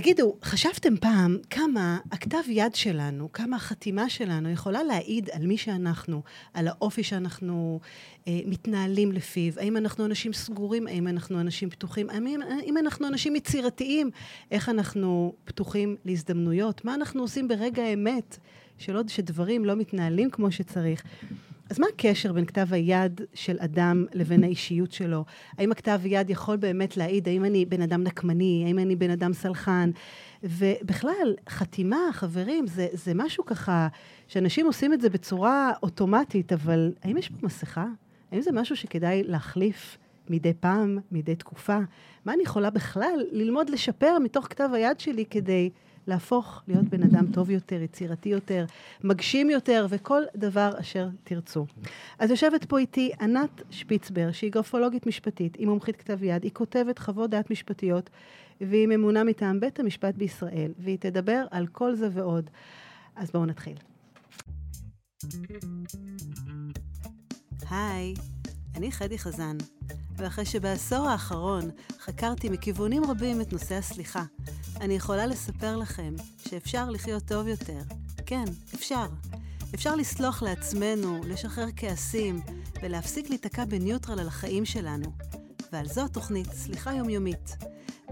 תגידו, חשבתם פעם כמה הכתב יד שלנו, כמה החתימה שלנו יכולה להעיד על מי שאנחנו, על האופי שאנחנו אה, מתנהלים לפיו? האם אנחנו אנשים סגורים? האם אנחנו אנשים פתוחים? האם, האם אנחנו אנשים יצירתיים? איך אנחנו פתוחים להזדמנויות? מה אנחנו עושים ברגע האמת? שלא, שדברים לא מתנהלים כמו שצריך. אז מה הקשר בין כתב היד של אדם לבין האישיות שלו? האם הכתב יד יכול באמת להעיד האם אני בן אדם נקמני, האם אני בן אדם סלחן? ובכלל, חתימה, חברים, זה, זה משהו ככה, שאנשים עושים את זה בצורה אוטומטית, אבל האם יש פה מסכה? האם זה משהו שכדאי להחליף מדי פעם, מדי תקופה? מה אני יכולה בכלל ללמוד לשפר מתוך כתב היד שלי כדי... להפוך להיות בן אדם טוב יותר, יצירתי יותר, מגשים יותר, וכל דבר אשר תרצו. אז יושבת פה איתי ענת שפיצבר, שהיא גרפולוגית משפטית, היא מומחית כתב יד, היא כותבת חוות דעת משפטיות, והיא ממונה מטעם בית המשפט בישראל, והיא תדבר על כל זה ועוד. אז בואו נתחיל. היי, אני חדי חזן, ואחרי שבעשור האחרון חקרתי מכיוונים רבים את נושא הסליחה, אני יכולה לספר לכם שאפשר לחיות טוב יותר. כן, אפשר. אפשר לסלוח לעצמנו, לשחרר כעסים, ולהפסיק להיתקע בניוטרל על החיים שלנו. ועל זו התוכנית סליחה יומיומית.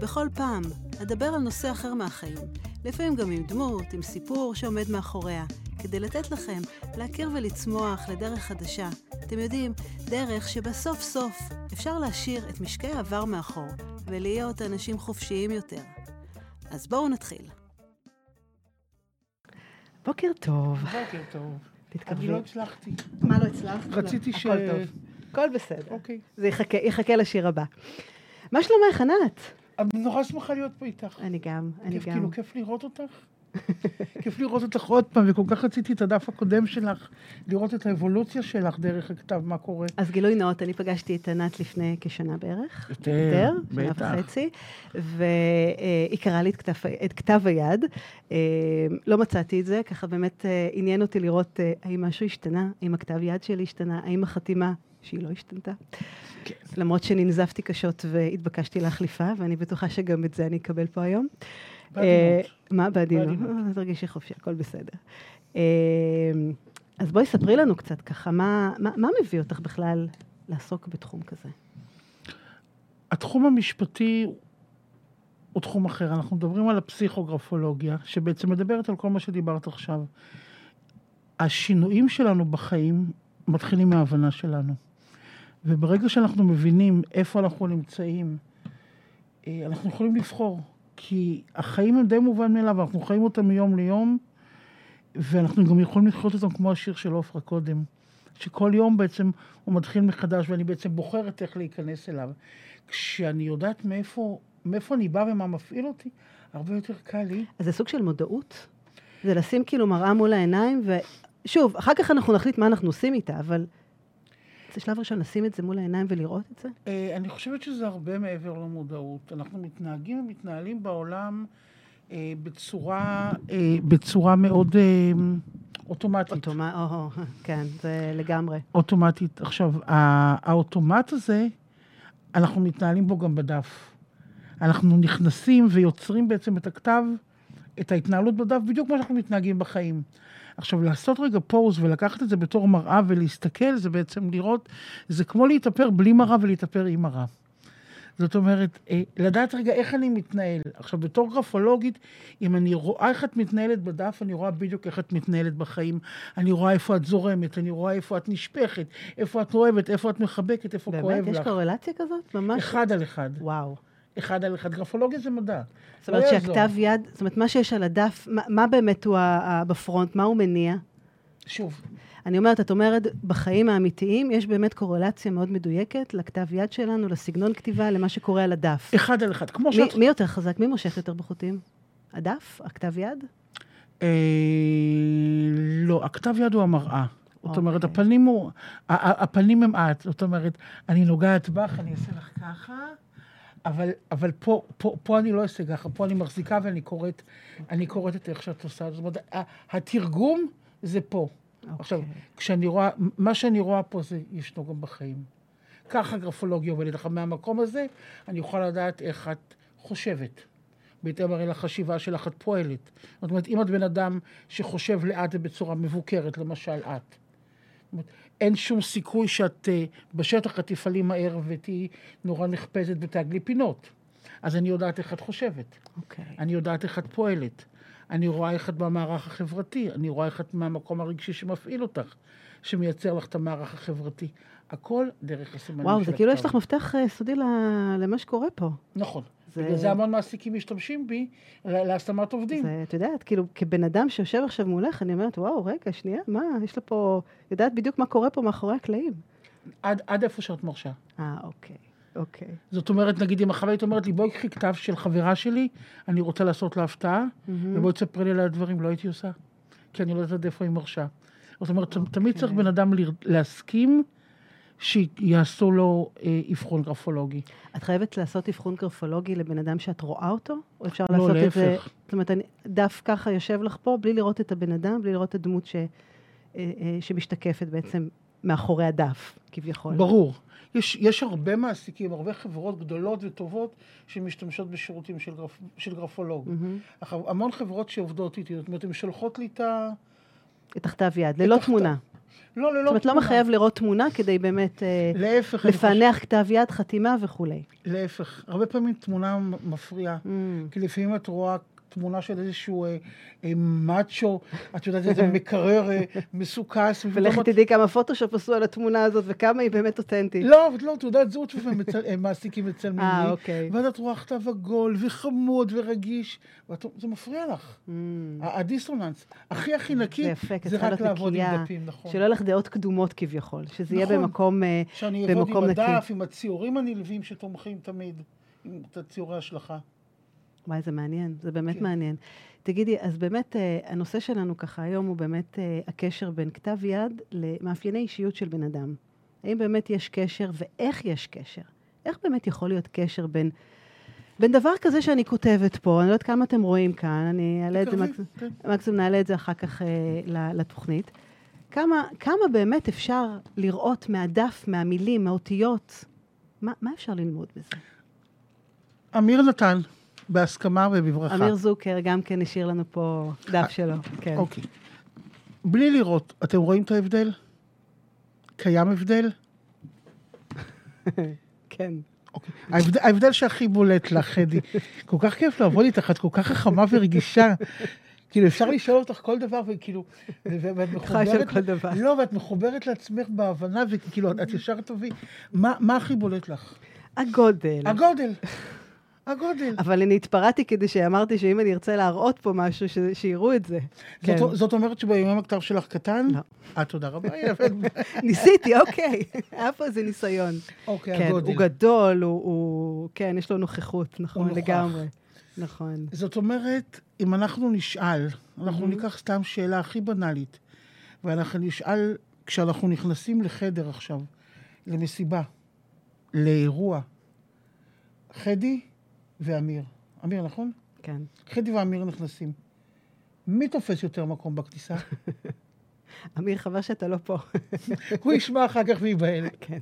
בכל פעם אדבר על נושא אחר מהחיים, לפעמים גם עם דמות, עם סיפור שעומד מאחוריה, כדי לתת לכם להכיר ולצמוח לדרך חדשה. אתם יודעים, דרך שבסוף סוף אפשר להשאיר את משקי העבר מאחור, ולהיות אנשים חופשיים יותר. אז בואו נתחיל. בוקר טוב. בוקר טוב. תתקרבי. אני לא הצלחתי. מה לא הצלחת? רציתי ש... הכל טוב. הכל בסדר. אוקיי. זה יחכה, יחכה לשיר הבא. מה שלומך, ענת? אני נורא שמחה להיות פה איתך. אני גם, אני גם. כאילו, כיף לראות אותך. כיף לראות אותך עוד פעם, וכל כך רציתי את הדף הקודם שלך, לראות את האבולוציה שלך דרך הכתב, מה קורה. אז גילוי נאות, אני פגשתי את ענת לפני כשנה בערך. יותר, יותר, שנה בטח. וחצי, והיא קראה לי את כתב, את כתב היד. אה, לא מצאתי את זה, ככה באמת אה, עניין אותי לראות אה, האם משהו השתנה, האם הכתב יד שלי השתנה, האם החתימה, שהיא לא השתנתה. כן. למרות שננזפתי קשות והתבקשתי להחליפה, ואני בטוחה שגם את זה אני אקבל פה היום. בעדינות. אה, מה בעדינות? בעדינות. אה, תרגישי חופשי, הכל בסדר. אה, אז בואי ספרי לנו קצת ככה, מה, מה, מה מביא אותך בכלל לעסוק בתחום כזה? התחום המשפטי הוא תחום אחר. אנחנו מדברים על הפסיכוגרפולוגיה, שבעצם מדברת על כל מה שדיברת עכשיו. השינויים שלנו בחיים מתחילים מההבנה שלנו. וברגע שאנחנו מבינים איפה אנחנו נמצאים, אנחנו יכולים לבחור. כי החיים הם די מובן מאליו, אנחנו חיים אותם מיום ליום, ואנחנו גם יכולים לחיות אותם כמו השיר של עופרה קודם. שכל יום בעצם הוא מתחיל מחדש, ואני בעצם בוחרת איך להיכנס אליו. כשאני יודעת מאיפה, מאיפה אני בא ומה מפעיל אותי, הרבה יותר קל לי. אז זה סוג של מודעות? זה לשים כאילו מראה מול העיניים, ושוב, אחר כך אנחנו נחליט מה אנחנו עושים איתה, אבל זה שלב ראשון לשים את זה מול העיניים ולראות את זה? אה, אני חושבת שזה הרבה מעבר למודעות. אנחנו מתנהגים ומתנהלים בעולם אה, בצורה, אה, בצורה מאוד אוטומטית. אוטומט, או, כן, זה לגמרי. אוטומטית. עכשיו, האוטומט הזה, אנחנו מתנהלים בו גם בדף. אנחנו נכנסים ויוצרים בעצם את הכתב, את ההתנהלות בדף, בדיוק כמו שאנחנו מתנהגים בחיים. עכשיו, לעשות רגע פוז ולקחת את זה בתור מראה ולהסתכל, זה בעצם לראות, זה כמו להתאפר בלי מראה ולהתאפר עם מראה. זאת אומרת, אה, לדעת רגע איך אני מתנהל. עכשיו, בתור גרפולוגית, אם אני רואה איך את מתנהלת בדף, אני רואה בדיוק איך את מתנהלת בחיים. אני רואה איפה את זורמת, אני רואה איפה את נשפכת, איפה את אוהבת, איפה את מחבקת, איפה באמת? כואב יש לך. קורלציה כזאת? ממש? אחד על אחד. וואו. אחד על אחד. גרפולוגיה זה מדע. זאת אומרת לא. שהכתב יד, זאת אומרת, מה שיש על הדף, מה, מה באמת הוא ה- בפרונט, מה הוא מניע? שוב, אני אומרת, את אומרת, בחיים האמיתיים יש באמת קורלציה מאוד מדויקת לכתב יד שלנו, לסגנון כתיבה, למה שקורה על הדף. אחד על אחד. כמו מי, שאת... מי יותר חזק? מי מושך יותר בחוטים? הדף? הכתב יד? אה, לא, הכתב יד הוא המראה. זאת אוקיי. אומרת, הפנים הוא... הפנים הם את. זאת אומרת, אני נוגעת בך, אני אעשה לך ככה, אבל, אבל פה, פה, פה אני לא אעשה ככה, פה אני מחזיקה ואני קוראת, אני קוראת את איך שאת עושה. זאת אומרת, התרגום זה פה. עכשיו, אוקיי. כשאני רואה, מה שאני רואה פה זה ישנו גם בחיים. ככה גרפולוגיה עובדת. עכשיו, מהמקום הזה אני יכולה לדעת איך את חושבת. בהתאם הרי לחשיבה שלך את פועלת. זאת אומרת, אם את בן אדם שחושב לאט ובצורה מבוקרת, למשל את, אין שום סיכוי שאת uh, בשטח את תפעלי מהר ותהיי נורא נחפזת ותעגלי פינות. אז אני יודעת איך את חושבת. אוקיי. אני יודעת איך את פועלת. אני רואה איך את במערך החברתי. אני רואה איך את מהמקום הרגשי שמפעיל אותך, שמייצר לך את המערך החברתי. הכל דרך הסימנים וואו, של זה כאילו יש הכתב. לך מפתח אה, סודי למה שקורה פה. נכון. זה- בגלל זה המון מעסיקים משתמשים בי להשמת עובדים. זה, את יודעת, כאילו, כבן אדם שיושב עכשיו מולך, אני אומרת, וואו, רגע, שנייה, מה, יש לה פה, יודעת בדיוק מה קורה פה מאחורי הקלעים. עד, עד איפה שאת מרשה. אה, אוקיי, אוקיי. זאת אומרת, נגיד אם החווית אומרת לי, בואי קחי כתב של חברה שלי, אני רוצה לעשות לה הפתעה, ובואי תספרי לי על הדברים, לא הייתי עושה. כי אני לא יודעת איפה היא מרשה. זאת אומרת, okay. תמיד צריך בן אדם להסכים שיעשו לו אה, אבחון גרפולוגי. את חייבת לעשות אבחון גרפולוגי לבן אדם שאת רואה אותו? או אפשר לא, לעשות את זה... להפך. זאת אומרת, אני, דף ככה יושב לך פה, בלי לראות את הבן אדם, בלי לראות את הדמות ש, אה, אה, שמשתקפת בעצם מאחורי הדף, כביכול. ברור. יש, יש הרבה מעסיקים, הרבה חברות גדולות וטובות שמשתמשות בשירותים של, גרפ, של גרפולוג. אך המון חברות שעובדות איתי, זאת אומרת, הן שולחות לי את ה... את הכתב יד, ללא הכתב- תמונה. לא, ללא זאת אומרת, לא. מחייב לראות תמונה כדי באמת אה, להפך, חושב- לפענח כתב יד, חתימה וכולי. להפך. הרבה פעמים תמונה מפריעה. Mm. כי לפעמים את רואה תמונה של איזשהו אה, אה, מאצ'ו, את יודעת, איזה מקרר אה, מסוכס. ולכי תדעי כמה פוטושופ עשו על התמונה הזאת וכמה היא באמת אותנטית. לא, אבל לא, תעודת זהות מעסיקים מצלמים אה, לי. אוקיי. ואז את רואה כתב עגול וחמוד ורגיש, וזה מפריע לך. Mm. הדיסוננס. הכי הכי נקי, זה רק לעבוד עם דפים, נכון. שלא לך דעות קדומות כביכול, שזה יהיה נכון. במקום, אה, שאני אעבוד עם נקי. הדף, עם הציורים הנלווים שתומכים תמיד, עם את הציורי השלכה. וואי, זה מעניין, זה באמת כן. מעניין. תגידי, אז באמת, אה, הנושא שלנו ככה היום הוא באמת אה, הקשר בין כתב יד למאפייני אישיות של בן אדם. האם באמת יש קשר, ואיך יש קשר? איך באמת יכול להיות קשר בין, בין דבר כזה שאני כותבת פה, אני לא יודעת כמה אתם רואים כאן, אני אעלה את זה, תקרבי, מקסימום, כן. מקסימום נעלה את זה אחר כך אה, לתוכנית. כמה, כמה באמת אפשר לראות מהדף, מהמילים, מהאותיות? מה, מה אפשר ללמוד בזה? אמיר נתן, בהסכמה ובברכה. אמיר זוקר גם כן השאיר לנו פה דף שלו. כן. אוקיי. בלי לראות, אתם רואים את ההבדל? קיים הבדל? כן. אוקיי. ההבדל, ההבדל שהכי בולט לך, חדי, כל כך כיף לעבוד איתך, את כל כך חכמה ורגישה. כאילו, אפשר לשאול אותך כל דבר, וכאילו, ואת מחוברת... כל דבר. לא, ואת מחוברת לעצמך בהבנה, וכאילו, את ישר. מה, מה הכי בולט לך? הגודל. הגודל. הגודל. אבל אני התפרעתי כדי שאמרתי שאם אני ארצה להראות פה משהו, ש- שיראו את זה. כן. זאת, זאת אומרת שבימים הכתב שלך קטן? לא. אה, תודה רבה. ניסיתי, אוקיי. היה פה איזה ניסיון. אוקיי, כן, הגודל. הוא גדול, הוא- הוא... כן, יש לו נוכחות, נכון. לגמרי. נכון. זאת אומרת, אם אנחנו נשאל, אנחנו Mhm. ניקח סתם שאלה הכי בנאלית, ואנחנו נשאל, כשאנחנו נכנסים לחדר עכשיו, למסיבה, לאירוע, חדי ואמיר. אמיר, נכון? כן. חדי ואמיר נכנסים. מי תופס יותר מקום בכניסה? אמיר, חבל שאתה לא פה. הוא ישמע אחר כך וייבהל. כן.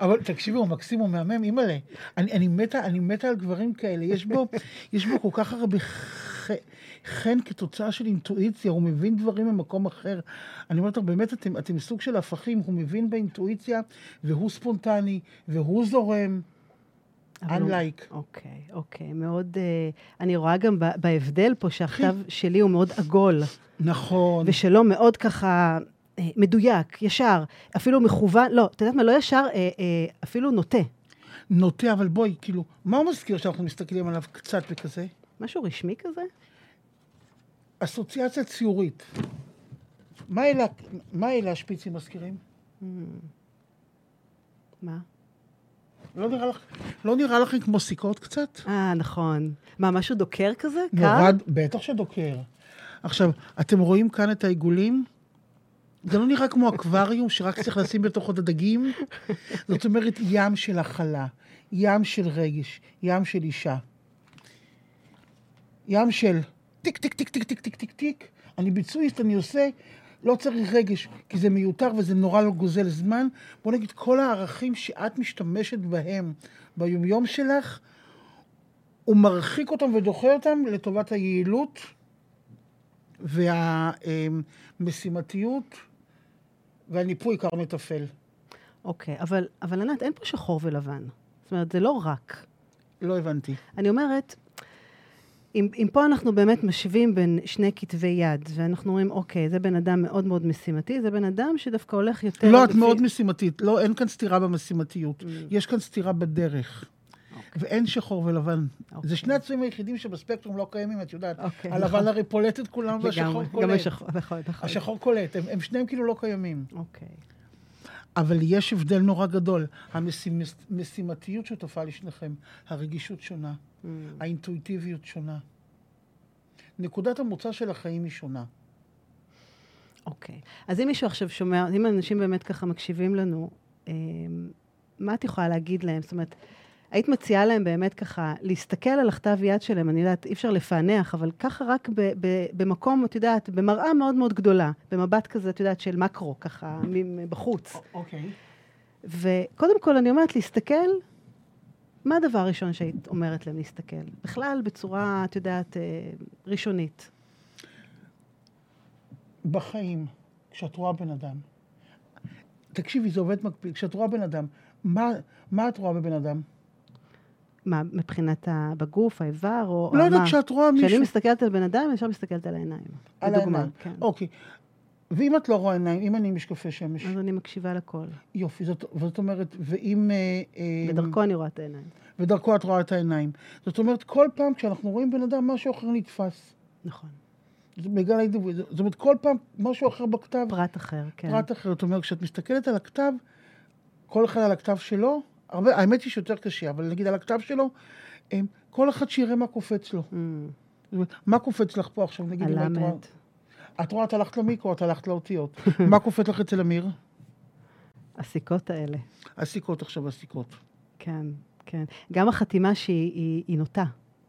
אבל תקשיבו, הוא מקסים, הוא מהמם, אימא'לה. אני, אני, מתה, אני מתה על גברים כאלה. יש בו, יש בו כל כך הרבה ח- חן כתוצאה של אינטואיציה, הוא מבין דברים ממקום אחר. אני אומרת לך, באמת, אתם, אתם סוג של הפכים, הוא מבין באינטואיציה, והוא ספונטני, והוא זורם. Unlike. אוקיי, אוקיי. מאוד... אה, אני רואה גם בהבדל פה שהכתב שלי הוא מאוד עגול. נכון. ושלו מאוד ככה אה, מדויק, ישר, אפילו מכוון, לא, את יודעת מה, לא ישר, אה, אפילו נוטה. נוטה, אבל בואי, כאילו, מה הוא מזכיר שאנחנו מסתכלים עליו קצת וכזה? משהו רשמי כזה? אסוציאציה ציורית. מה אלה, מה אלה השפיצים מזכירים? מה? לא נראה לך, לא נראה לכם כמו סיכות קצת? אה, נכון. מה, משהו דוקר כזה? קר? בטח שדוקר. עכשיו, אתם רואים כאן את העיגולים? זה לא נראה כמו אקווריום שרק צריך לשים בתוכו את הדגים? זאת אומרת, ים של הכלה, ים של רגש, ים של אישה. ים של טיק, טיק, טיק, טיק, טיק, טיק, טיק, טיק. אני ביצועיסט, אני עושה, לא צריך רגש, כי זה מיותר וזה נורא לא גוזל זמן. בוא נגיד, כל הערכים שאת משתמשת בהם ביומיום שלך, הוא מרחיק אותם ודוחה אותם לטובת היעילות והמשימתיות והניפוי קר מטפל. אוקיי, אבל, אבל ענת, אין פה שחור ולבן. זאת אומרת, זה לא רק. לא הבנתי. אני אומרת, אם, אם פה אנחנו באמת משווים בין שני כתבי יד, ואנחנו רואים, אוקיי, זה בן אדם מאוד מאוד משימתי, זה בן אדם שדווקא הולך יותר... לא, את מאוד משימתית. לא, אין כאן סתירה במשימתיות. Mm. יש כאן סתירה בדרך. אוקיי. ואין שחור ולבן. אוקיי. זה שני הצבעים היחידים שבספקטרום לא קיימים, את יודעת. אוקיי, הלבן נכון. הרי פולט את כולם והשחור קולט. גם השחור, נכון, נכון. השחור קולט, הם, הם שניהם כאילו לא קיימים. אוקיי. אבל יש הבדל נורא גדול. המשימתיות שותפה לשניכם, הרגישות שונה, mm. האינטואיטיביות שונה. נקודת המוצא של החיים היא שונה. אוקיי. אז אם מישהו עכשיו שומע, אם אנשים באמת ככה מקשיבים לנו, אה, מה את יכולה להגיד להם? זאת אומרת, היית מציעה להם באמת ככה להסתכל על הכתב יד שלהם, אני יודעת, אי אפשר לפענח, אבל ככה רק ב, ב, במקום, את יודעת, במראה מאוד מאוד גדולה, במבט כזה, את יודעת, של מקרו, ככה, מבחוץ. אוקיי. Okay. וקודם כל, אני אומרת, להסתכל, מה הדבר הראשון שהיית אומרת להם להסתכל? בכלל, בצורה, את יודעת, אה, ראשונית. בחיים, כשאת רואה בן אדם, תקשיבי, זה עובד מקביל, כשאת רואה בן אדם, מה, מה את רואה בבן אדם? מה, מבחינת בגוף, האיבר, או, לא יודעת, כשאת רואה מישהו... כשאני מסתכלת על בן אדם, אני ישר מסתכלת על העיניים. על העיניים, כן. אוקיי. ואם את לא רואה עיניים, אם אני עם משקפי שמש? אז אני מקשיבה לכל. יופי, זאת, זאת אומרת, ואם... אה, אה, בדרכו אני רואה את העיניים. ודרכו את רואה את העיניים. זאת אומרת, כל פעם כשאנחנו רואים בן אדם, משהו אחר נתפס. נכון. בגלל ההתדברות. זאת אומרת, כל פעם משהו אחר בכתב. פרט אחר, כן. פרט אחר. זאת אומרת, כשאת מסתכלת על הכתב, כל אחד על הכתב שלו, הרבה, האמת היא שיותר קשה, אבל נגיד על הכתב שלו, הם, כל אחד שיראה מה קופץ לו. Mm. מה קופץ לך פה עכשיו, נגיד, אם את רואה... את רואה, את הלכת למיקרו, את הלכת לאותיות. מה קופץ לך אצל אמיר? הסיכות האלה. הסיכות עכשיו, הסיכות. כן, כן. גם החתימה שהיא היא, היא נוטה,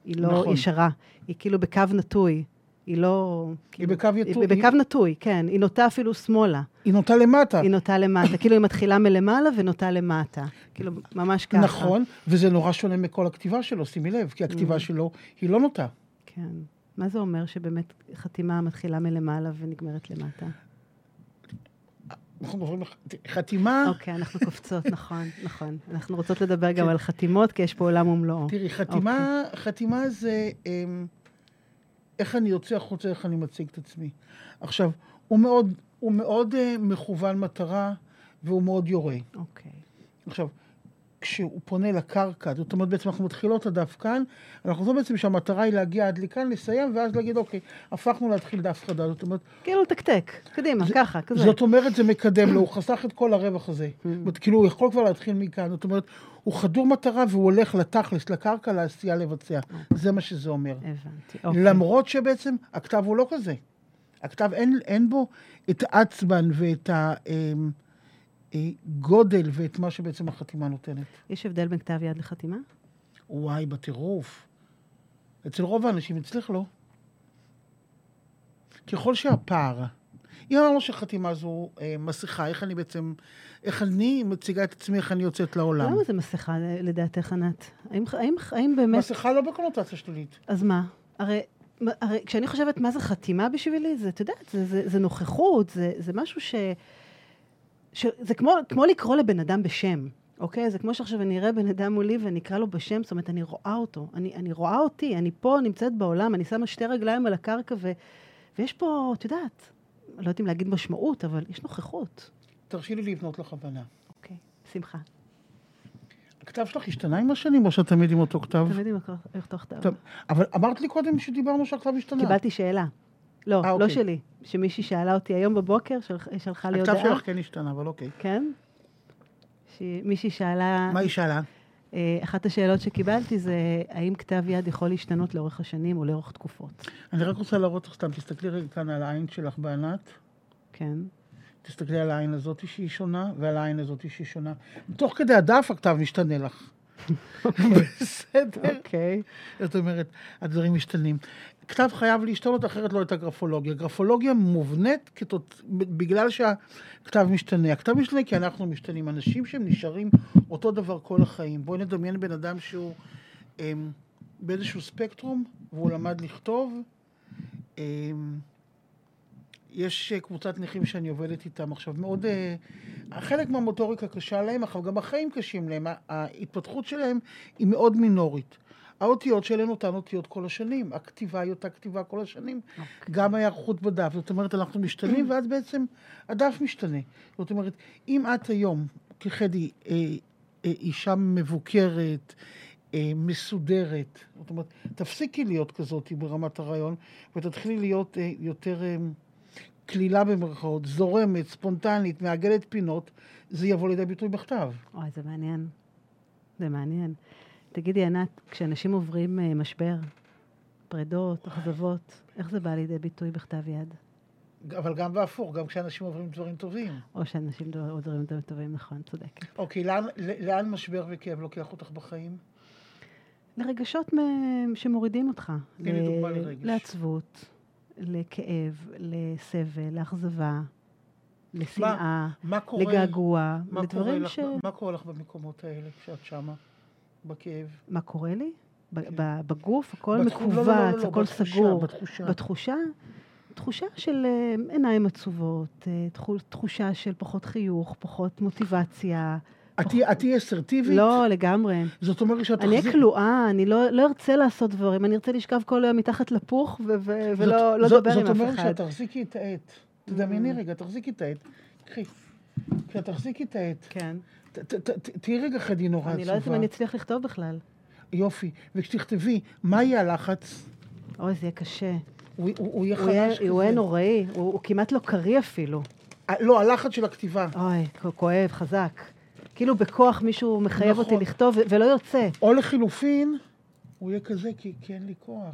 היא לא נכון. ישרה, היא כאילו בקו נטוי. היא לא... היא כאילו, בקו יטוי. היא בקו נטוי, כן. היא נוטה אפילו שמאלה. היא נוטה למטה. היא נוטה למטה. כאילו היא מתחילה מלמעלה ונוטה למטה. כאילו, ממש ככה. נכון, וזה נורא שונה מכל הכתיבה שלו, שימי לב, כי הכתיבה mm. שלו היא לא נוטה. כן. מה זה אומר שבאמת חתימה מתחילה מלמעלה ונגמרת למטה? אנחנו מדברים חתימה... אוקיי, אנחנו קופצות, נכון, נכון. אנחנו רוצות לדבר גם כן. על חתימות, כי יש פה עולם ומלואו. תראי, חתימה, אוקיי. חתימה זה... איך אני יוצא החוצה, איך אני מציג את עצמי. עכשיו, הוא מאוד, הוא מאוד uh, מכוון מטרה והוא מאוד יורה. אוקיי. Okay. עכשיו, כשהוא פונה לקרקע, זאת אומרת בעצם אנחנו מתחילות הדף כאן, אנחנו חושבים בעצם שהמטרה היא להגיע עד לכאן, לסיים, ואז להגיד, אוקיי, הפכנו להתחיל דף חדש. זאת אומרת... כאילו לתקתק, קדימה, זה, ככה, כזה. זאת אומרת, זה מקדם לו, הוא חסך את כל הרווח הזה. Mm. זאת אומרת, כאילו, הוא יכול כבר להתחיל מכאן. זאת אומרת, הוא חדור מטרה והוא הולך לתכלס, לקרקע, לעשייה לבצע. אוקיי. זה מה שזה אומר. הבנתי, אוקיי. למרות שבעצם הכתב הוא לא כזה. הכתב, אין, אין בו את העצבן ואת ה... אה, גודל ואת מה שבעצם החתימה נותנת. יש הבדל בין כתב יד לחתימה? וואי, בטירוף. אצל רוב האנשים, אצלך לא. ככל שהפער, אם אמרנו שחתימה זו אה, מסכה, איך אני בעצם, איך אני מציגה את עצמי, איך אני יוצאת לעולם? למה זה מסכה לדעתך, ענת? האם, האם, האם באמת... מסכה לא בקונוטציה שלילית. אז מה? הרי, הרי כשאני חושבת מה זה חתימה בשבילי, זה, את יודעת, זה, זה, זה נוכחות, זה, זה משהו ש... זה כמו, כמו לקרוא לבן אדם בשם, אוקיי? זה כמו שעכשיו אני אראה בן אדם מולי ואני אקרא לו בשם, זאת אומרת, אני רואה אותו, אני, אני רואה אותי, אני פה נמצאת בעולם, אני שמה שתי רגליים על הקרקע, ו, ויש פה, את יודעת, לא יודעת אם להגיד משמעות, אבל יש נוכחות. תרשי לי לבנות לך הבנה. אוקיי, שמחה. הכתב שלך השתנה עם השנים, או שאת תמיד עם אותו כתב? תמיד עם אותו כתב. אבל אמרת לי קודם שדיברנו שהכתב השתנה. קיבלתי שאלה. לא, 아, לא אוקיי. שלי. שמישהי שאלה אותי היום בבוקר, של, שלחה לי הודעה. הכתב שלך כן השתנה, אבל אוקיי. כן? מישהי שאלה... מה היא שאלה? אה, אחת השאלות שקיבלתי זה, האם כתב יד יכול להשתנות לאורך השנים או לאורך תקופות? אני רק רוצה להראות לך סתם, תסתכלי רגע כאן על העין שלך בענת. כן. תסתכלי על העין הזאת שהיא שונה, ועל העין הזאת שהיא שונה. תוך כדי הדף הכתב משתנה לך. בסדר? אוקיי. זאת אומרת, הדברים משתנים. כתב חייב להשתנות, אחרת לא הייתה גרפולוגיה. גרפולוגיה מובנית כתות... בגלל שהכתב משתנה. הכתב משתנה כי אנחנו משתנים. אנשים שהם נשארים אותו דבר כל החיים. בואי נדמיין בן אדם שהוא... אמ, באיזשהו ספקטרום, והוא למד לכתוב. אמ, יש אה, קבוצת נכים שאני עובדת איתם עכשיו, מאוד... אה, חלק מהמוטוריקה קשה להם, אבל גם החיים קשים להם. ההתפתחות שלהם היא מאוד מינורית. האותיות שלהם אותן אותיות כל השנים, הכתיבה היא אותה כתיבה כל השנים, okay. אוקיי. גם ההיערכות בדף. זאת אומרת, אנחנו משתנים, ואז בעצם הדף משתנה. זאת אומרת, אם את היום, כחדי, אה, אה, אישה מבוקרת, אה, מסודרת, זאת אומרת, תפסיקי להיות כזאת ברמת הרעיון, ותתחילי להיות אה, יותר... אה, קלילה במרכאות, זורמת, ספונטנית, מעגלת פינות, זה יבוא לידי ביטוי בכתב. אוי, זה מעניין. זה מעניין. תגידי, ענת, כשאנשים עוברים uh, משבר, פרדות, אכזבות, איך זה בא לידי ביטוי בכתב יד? אבל גם בהפוך, גם כשאנשים עוברים דברים טובים. או שאנשים עוברים דברים טובים, נכון, צודקת. אוקיי, לאן, לאן משבר וכאב לוקח אותך בחיים? לרגשות שמורידים אותך. תני לי דוגמה לרגש. לעצבות, לכאב, לסבל, לאכזבה, לשנאה, לגעגוע, לדברים ש... מה קורה לך במקומות האלה כשאת שמה, בכאב? מה קורה לי? כן. בגוף, הכל מכווץ, לא, לא, לא, הכל סגור. בתחושה. בתחושה? תחושה של אה, עיניים עצובות, אה, תחושה של פחות חיוך, פחות מוטיבציה. את תהיי אסרטיבית? לא, לגמרי. זאת אומרת שאת תחזיק... אני אהיה כלואה, אני לא, לא ארצה לעשות דברים, אני ארצה לשכב כל היום מתחת לפוך ולא לא לדבר עם אף אחד. זאת אומרת שאת תחזיקי את העט. תדמייני רגע, תחזיקי את העט. קחי. כשאת תחזיקי את העט. כן. תהיי רגע חדי נורא עצובה. אני לא יודעת אם אני אצליח לכתוב בכלל. יופי. וכשתכתבי, מה יהיה הלחץ? אוי, זה יהיה קשה. הוא יהיה חלש כזה. הוא יהיה נוראי, הוא כמעט לא קריא אפילו. לא, הלחץ של הכתיבה. אוי, כואב, חזק. כאילו בכוח מישהו מחייב נכון. אותי לכתוב ולא יוצא. או לחילופין, הוא יהיה כזה כי, כי אין לי כוח.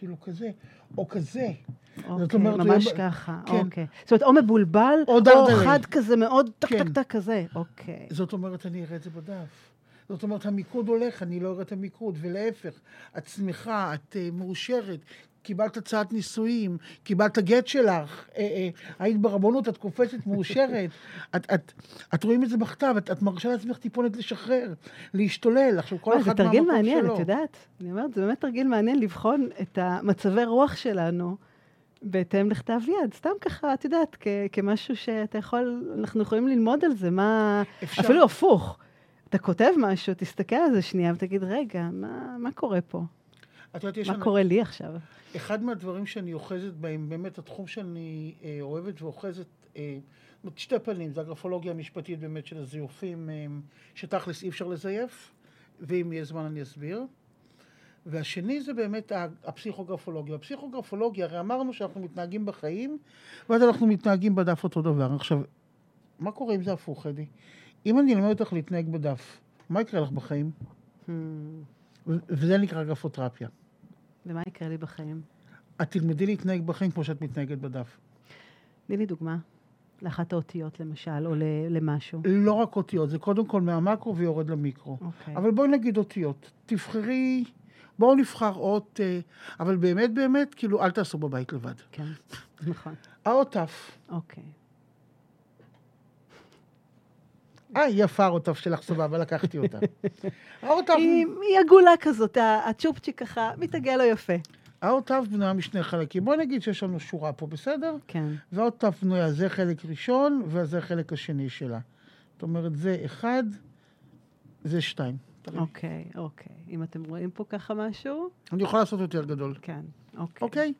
כאילו כזה, או כזה. אוקיי, זאת אומרת, ממש יהיה... ככה, כן. אוקיי. זאת אומרת, או מבולבל, או, או חד כזה, מאוד טק כן. טק טק כזה, אוקיי. זאת אומרת, אני אראה את זה בדף. זאת אומרת, המיקוד הולך, אני לא אראה את המיקוד, ולהפך, את שמחה, את uh, מאושרת, קיבלת הצעת נישואים, קיבלת גט שלך, אה, אה, היית ברבנות, את קופצת מאושרת, את, את, את רואים את זה בכתב, את, את מרשה לעצמך טיפונת לשחרר, להשתולל, עכשיו כל אחד מהמקום שלו. זה תרגיל מעניין. את יודעת? אני אומרת, זה באמת תרגיל מעניין לבחון את המצבי רוח שלנו בהתאם לכתב יד. סתם ככה, את יודעת, כ- כמשהו שאתה יכול, אנחנו יכולים ללמוד על זה, מה... אפשר... אפילו הפוך. אתה כותב משהו, תסתכל על זה שנייה ותגיד, רגע, מה, מה קורה פה? את יודעת, מה קורה לי עכשיו? אחד מהדברים שאני אוחזת בהם, באמת התחום שאני אה, אוהבת ואוחזת, אה, שתי פנים, זה הגרפולוגיה המשפטית באמת של הזיופים, אה, שתכלס אי אפשר לזייף, ואם יהיה זמן אני אסביר. והשני זה באמת הפסיכוגרפולוגיה. הפסיכוגרפולוגיה, הרי אמרנו שאנחנו מתנהגים בחיים, ואז אנחנו מתנהגים בדף אותו דבר. עכשיו, מה קורה אם זה הפוך, אדי? אם אני אלמד אותך להתנהג בדף, מה יקרה לך בחיים? Hmm. וזה נקרא גרפותרפיה. ומה יקרה לי בחיים? את תלמדי להתנהג בחיים כמו שאת מתנהגת בדף. תני לי דוגמה. לאחת האותיות למשל, או למשהו. לא רק אותיות, זה קודם כל מהמקרו ויורד למיקרו. Okay. אוקיי. אבל בואי נגיד אותיות. תבחרי, בואו נבחר אות, אה, אבל באמת באמת, כאילו, אל תעשו בבית לבד. כן, נכון. האות ת'. אוקיי. אה, היא יפה ת' שלך, סבבה, לקחתי אותה. האות ת'... היא עגולה כזאת, הצ'ופצ'יק ככה, מתעגל לו יפה. האות ת' בנויה משני חלקים. בואי נגיד שיש לנו שורה פה, בסדר? כן. והאות ת' בנויה, זה חלק ראשון, וזה חלק השני שלה. זאת אומרת, זה אחד, זה שתיים. אוקיי, אוקיי. אם אתם רואים פה ככה משהו... אני יכול לעשות יותר גדול. כן, אוקיי. אוקיי?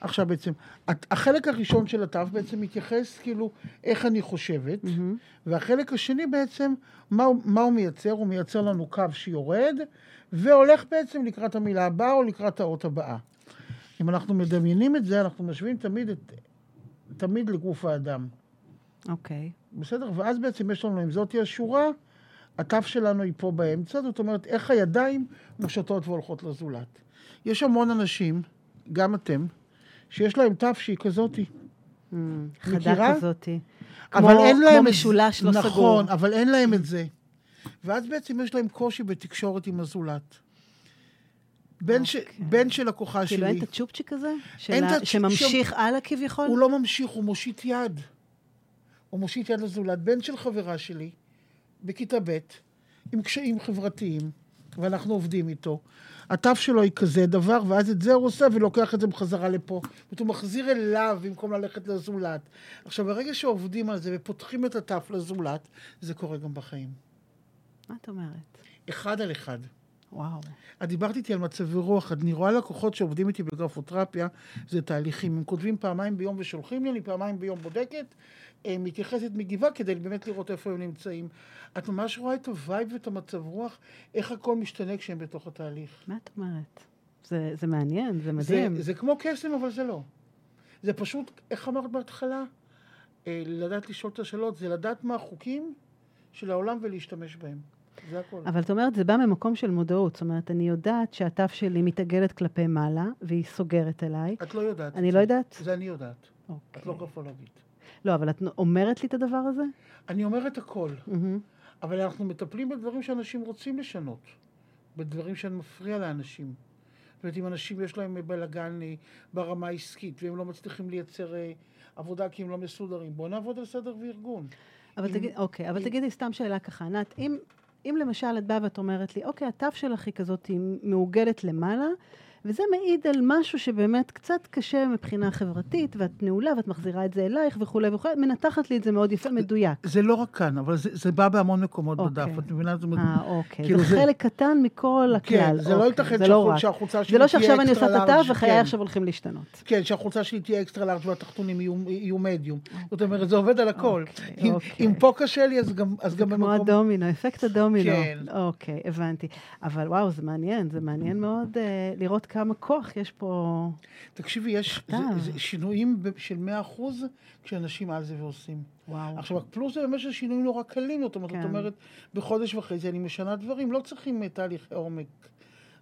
עכשיו בעצם, החלק הראשון של התו בעצם מתייחס כאילו איך אני חושבת, mm-hmm. והחלק השני בעצם, מה, מה הוא מייצר? הוא מייצר לנו קו שיורד, והולך בעצם לקראת המילה הבאה או לקראת האות הבאה. אם אנחנו מדמיינים את זה, אנחנו משווים תמיד, את, תמיד לגוף האדם. אוקיי. Okay. בסדר? ואז בעצם יש לנו, אם זאתי השורה, התו שלנו היא פה באמצע, זאת אומרת, איך הידיים מושטות והולכות לזולת. יש המון אנשים, גם אתם, שיש להם תו שהיא כזאתי. Mm, חדה כזאתי. אבל כמו, אין להם... כמו משולש לא נכון, סגור. נכון, אבל אין להם את זה. ואז בעצם יש להם קושי בתקשורת עם הזולת. בן, ש... אוקיי. בן של הכוחה שלי. כאילו אין את הצ'ופצ'יק הזה? של ה... שממשיך ש... הלאה כביכול? הוא לא ממשיך, הוא מושיט יד. הוא מושיט יד לזולת. בן של חברה שלי, בכיתה ב', עם קשיים חברתיים, ואנחנו עובדים איתו. התו שלו היא כזה דבר, ואז את זה הוא עושה ולוקח את זה בחזרה לפה. זאת אומרת, הוא מחזיר אליו במקום ללכת לזולת. עכשיו, ברגע שעובדים על זה ופותחים את התו לזולת, זה קורה גם בחיים. מה את אומרת? אחד על אחד. וואו. את דיברת איתי על מצבי רוח, אני רואה לקוחות שעובדים איתי בגרפותרפיה, זה תהליכים. הם כותבים פעמיים ביום ושולחים לי, אני פעמיים ביום בודקת, אה, מתייחסת מגיבה כדי באמת לראות איפה הם נמצאים. את ממש רואה את ה vibe ואת המצב רוח, איך הכל משתנה כשהם בתוך התהליך. מה את אומרת? זה, זה מעניין, זה זה, מדהים. זה כמו קסם, אבל זה לא. זה פשוט, איך אמרת בהתחלה? אה, לדעת לשאול את השאלות, זה לדעת מה החוקים של העולם ולהשתמש בהם. זה הכל. אבל את אומרת, זה בא ממקום של מודעות. זאת אומרת, אני יודעת שהתו שלי מתעגלת כלפי מעלה, והיא סוגרת אליי. את לא יודעת. אני לא. יודעת? זה אני יודעת. אוקיי. את לא גרפולוגית. לא, אבל את אומרת לי את הדבר הזה? אני אומר את הכל, מהמם. אבל אנחנו מטפלים בדברים שאנשים רוצים לשנות, בדברים שמפריע לאנשים. זאת אומרת, אם אנשים יש להם בלאגן אה, ברמה העסקית, והם לא מצליחים לייצר אה, עבודה כי הם לא מסודרים, בואו נעבוד על סדר וארגון. אבל אם- תגיד, אוקיי, אבל אם- תגידי סתם שאלה ככה, ענת, אם, אם למשל את באה ואת אומרת לי, אוקיי, התו שלך היא כזאת, היא מעוגלת למעלה, וזה מעיד על משהו שבאמת קצת קשה מבחינה חברתית, ואת נעולה ואת מחזירה את זה אלייך וכולי וכולי, מנתחת לי את זה מאוד יפה, מדויק. זה לא רק כאן, אבל זה, זה בא בהמון מקומות אוקיי. בדף, את מבינה? אה, אוקיי. כאילו זה זה- חלק קטן מכל כן, הכלל. זה לא אוקיי, ייתכן לא. שהחולצה שלי זה לא תהיה שעכשיו אני עושה אקסטרה את התו לארג', וחיי כן. עכשיו הולכים להשתנות. כן, שהחולצה שלי תהיה אקסטרה לארג' והתחתונים יהיו, יהיו מדיום. זאת אומרת, זה עובד על הכל. אוקיי, אם, אוקיי. אם פה קשה לי, אז גם, אז גם כמו במקום... הדומינו, אפקט הדומינו. כן. אוקיי, הבנתי. אבל וואו, זה מעניין, זה מעניין מאוד לראות כמה כוח יש פה. תקשיבי, יש זה. זה שינויים של 100% כשאנשים על זה ועושים. וואו. עכשיו, הפלוס זה באמת שינויים נורא קלים, זאת אומרת, כן. זאת אומרת, בחודש וחצי אני משנה דברים, לא צריכים אה, תהליכי עומק.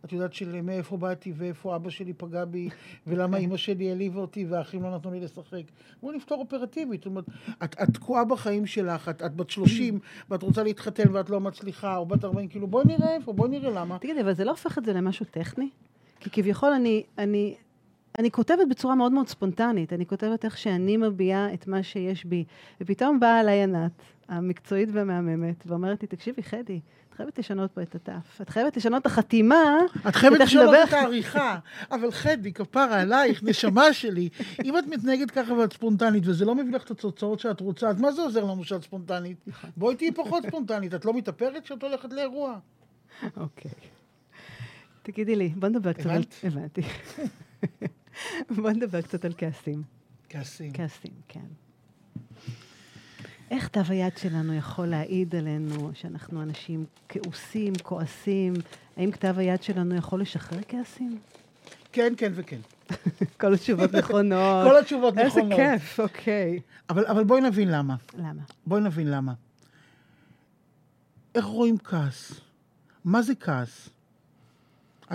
את יודעת של מאיפה באתי ואיפה אבא שלי פגע בי, ולמה אימא שלי העליבה אותי והאחים לא נתנו לי לשחק. בואו נפתור אופרטיבית. זאת אומרת, את, את תקועה בחיים שלך, את, את בת 30 ואת רוצה להתחתן ואת לא מצליחה, או בת 40, כאילו בואי נראה איפה, בואי נראה למה. תגידי, אבל זה לא הופך את זה למשהו טכני? כי כביכול אני, אני, אני כותבת בצורה מאוד מאוד ספונטנית, אני כותבת איך שאני מביעה את מה שיש בי. ופתאום באה אליי ענת, המקצועית והמהממת, ואומרת לי, תקשיבי, חדי, את חייבת לשנות פה את התף. את חייבת לשנות את החתימה. את חייבת לשנות את העריכה, אבל חדי, כפרה עלייך, נשמה שלי, אם את מתנהגת ככה ואת ספונטנית, וזה לא מביא לך את התוצאות שאת רוצה, אז מה זה עוזר לנו שאת ספונטנית? נכון. בואי תהיי פחות ספונטנית, את לא מתאפרת כשאת הולכת לאירוע. אוקיי. תגידי לי, בוא נדבר קצת על... הבנת? הבנתי. בוא נדבר קצת על כעסים. כעסים. כעסים, כן. איך כתב היד שלנו יכול להעיד עלינו שאנחנו אנשים כעוסים, כועסים? האם כתב היד שלנו יכול לשחרר כעסים? כן, כן וכן. כל התשובות נכונות. כל התשובות איזה נכונות. כיף, אוקיי. אבל, אבל בואי נבין למה. למה? בואי נבין למה. איך רואים כעס? מה זה כעס?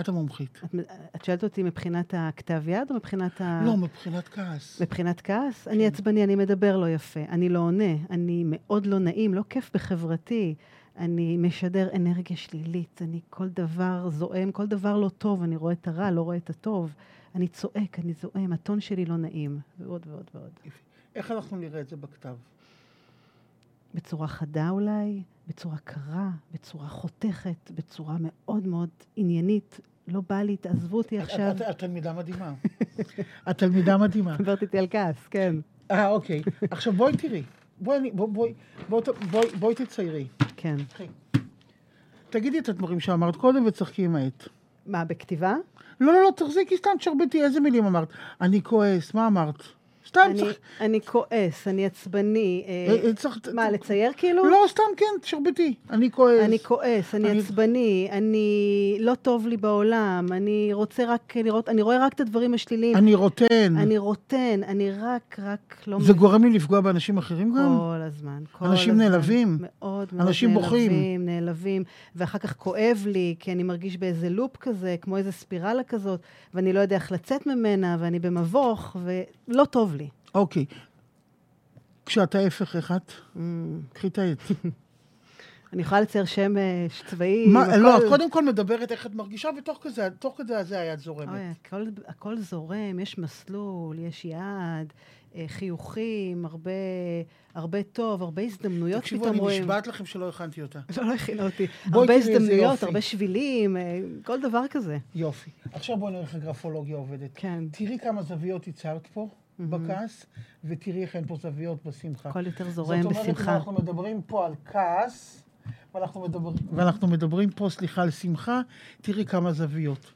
את המומחית. את, את שואלת אותי מבחינת הכתב יד או מבחינת ה... לא, מבחינת כעס. מבחינת כעס? אני עצבני, אני מדבר לא יפה, אני לא עונה, אני מאוד לא נעים, לא כיף בחברתי, אני משדר אנרגיה שלילית, אני כל דבר זועם, כל דבר לא טוב, אני רואה את הרע, לא רואה את הטוב, אני צועק, אני זועם, הטון שלי לא נעים, ועוד ועוד ועוד. איך אנחנו נראה את זה בכתב? בצורה חדה אולי, בצורה קרה, בצורה חותכת, בצורה מאוד מאוד עניינית. לא בא לי, תעזבו אותי עכשיו. את- את תלמידה מדהימה. את תלמידה מדהימה. דיברת איתי על כעס, כן. אה, אוקיי. עכשיו בואי תראי. בואי, בואי, בואי, בואי, בואי תציירי. כן. תגידי את הדברים שאמרת קודם וצחקי עם העט. מה, בכתיבה? לא, לא, לא, תחזיקי סתם, תשרבטי, איזה מילים אמרת? אני כועס, מה אמרת? סתם אני, צריך... אני כועס, אני עצבני. אה, אה, אה, צריך... מה, לצייר כאילו? לא, סתם כן, תשרבטי. אני כועס. אני כועס, אני אני- עצבני, אני לא טוב לי בעולם, אני רוצה רק לראות, אני רואה רק את הדברים השליליים. אני רוטן. אני רוטן, אני רק, רק לא... זה גורם לי לפגוע באנשים אחרים גם? כל הזמן, כל אנשים הזמן. נעלבים. מאוד מאוד אנשים בוכים. נעלבים, נעלבים, ואחר כך כואב לי, כי אני מרגיש באיזה לופ כזה, כמו איזה ספירלה כזאת, ואני לא יודע איך לצאת ממנה, ואני במבוך, ולא טוב. אוקיי. כשאת ההפך, איך את? קחי את העט. אני יכולה לצייר שמש, צבעים, מה, לא, את קודם כל מדברת איך את מרגישה, ותוך כזה, תוך כדי זה היד זורמת. אוי, הכל, הכל זורם, יש מסלול, יש יעד, אה, חיוכים, הרבה, הרבה טוב, הרבה הזדמנויות תקשיבו, פתאום אני רואים. נשבעת לכם שלא הכנתי אותה. לא, לא הכינה אותי. הרבה הזדמנויות. הרבה שבילים, אה, כל דבר כזה. יופי. עכשיו בואי נראה איך הגרפולוגיה עובדת. כן. תראי כמה זוויות ייצרת פה בכעס, ותראי איך אין פה זוויות בשמחה. הכל יותר זורם זאת אומרת, בשמחה. אנחנו מדברים פה על כעס, ואנחנו מדברים, ואנחנו מדברים פה, סליחה, על שמחה, תראי כמה זוויות.